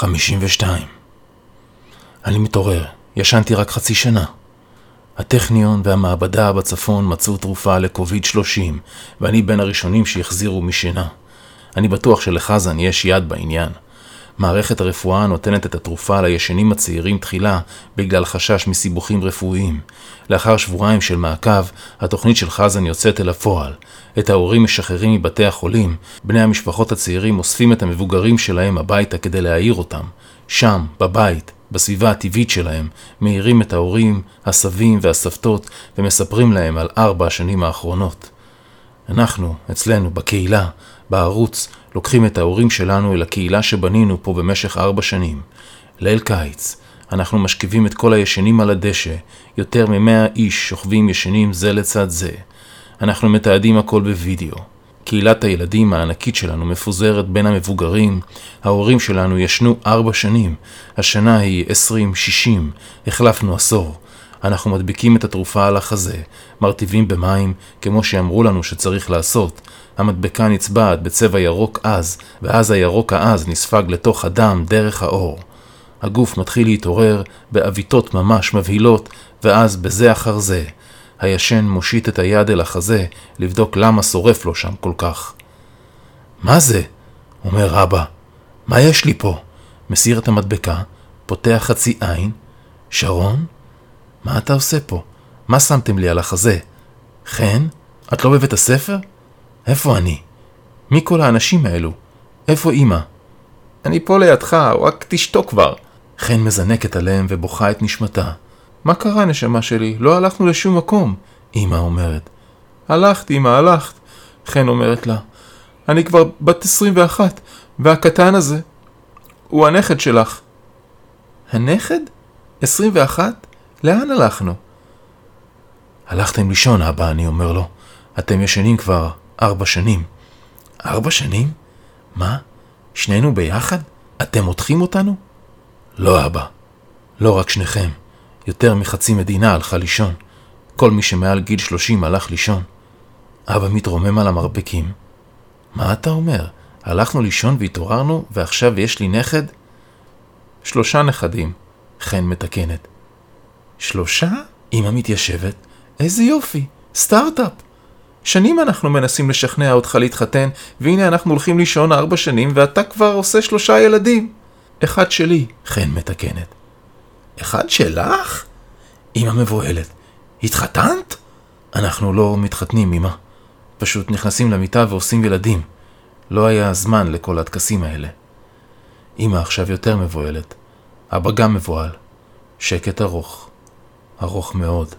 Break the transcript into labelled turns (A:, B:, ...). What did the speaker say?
A: 52. אני מתעורר, ישנתי רק חצי שנה. הטכניון והמעבדה בצפון מצאו תרופה לקוביד 30, ואני בין הראשונים שהחזירו משינה. אני בטוח שלחזן יש יד בעניין. מערכת הרפואה נותנת את התרופה לישנים הצעירים תחילה בגלל חשש מסיבוכים רפואיים. לאחר שבועיים של מעקב, התוכנית של חזן יוצאת אל הפועל. את ההורים משחררים מבתי החולים, בני המשפחות הצעירים אוספים את המבוגרים שלהם הביתה כדי להעיר אותם. שם, בבית, בסביבה הטבעית שלהם, מאירים את ההורים, הסבים והסבתות ומספרים להם על ארבע השנים האחרונות. אנחנו, אצלנו, בקהילה, בערוץ, לוקחים את ההורים שלנו אל הקהילה שבנינו פה במשך ארבע שנים. ליל קיץ, אנחנו משכיבים את כל הישנים על הדשא, יותר ממאה איש שוכבים ישנים זה לצד זה. אנחנו מתעדים הכל בווידאו. קהילת הילדים הענקית שלנו מפוזרת בין המבוגרים, ההורים שלנו ישנו ארבע שנים, השנה היא עשרים, שישים, החלפנו עשור. אנחנו מדביקים את התרופה על החזה, מרטיבים במים, כמו שאמרו לנו שצריך לעשות. המדבקה נצבעת בצבע ירוק עז, ואז הירוק העז נספג לתוך הדם דרך האור. הגוף מתחיל להתעורר בעוויתות ממש מבהילות, ואז בזה אחר זה. הישן מושיט את היד אל החזה, לבדוק למה שורף לו שם כל כך. מה זה? אומר אבא. מה יש לי פה? מסיר את המדבקה, פותח חצי עין. שרון? מה אתה עושה פה? מה שמתם לי על החזה? חן? את לא בבית הספר? איפה אני? מי כל האנשים האלו? איפה אמא? אני פה לידך, רק תשתוק כבר. חן מזנקת עליהם ובוכה את נשמתה. מה קרה, נשמה שלי? לא הלכנו לשום מקום. אמא אומרת. הלכת, אמא, הלכת. חן אומרת לה. אני כבר בת 21, והקטן הזה הוא הנכד שלך. הנכד? 21? לאן הלכנו? הלכתם לישון, אבא, אני אומר לו. אתם ישנים כבר ארבע שנים. ארבע שנים? מה? שנינו ביחד? אתם מותחים אותנו? לא, אבא. לא רק שניכם. יותר מחצי מדינה הלכה לישון. כל מי שמעל גיל שלושים הלך לישון. אבא מתרומם על המרפקים. מה אתה אומר? הלכנו לישון והתעוררנו, ועכשיו יש לי נכד? שלושה נכדים, חן מתקנת. שלושה? אמא מתיישבת. איזה יופי, סטארט-אפ. שנים אנחנו מנסים לשכנע אותך להתחתן, והנה אנחנו הולכים לישון ארבע שנים, ואתה כבר עושה שלושה ילדים. אחד שלי, חן מתקנת. אחד שלך? אמא מבוהלת. התחתנת? אנחנו לא מתחתנים, אמא. פשוט נכנסים למיטה ועושים ילדים. לא היה זמן לכל הטקסים האלה. אמא עכשיו יותר מבוהלת. אבא גם מבוהל. שקט ארוך. ארוך מאוד.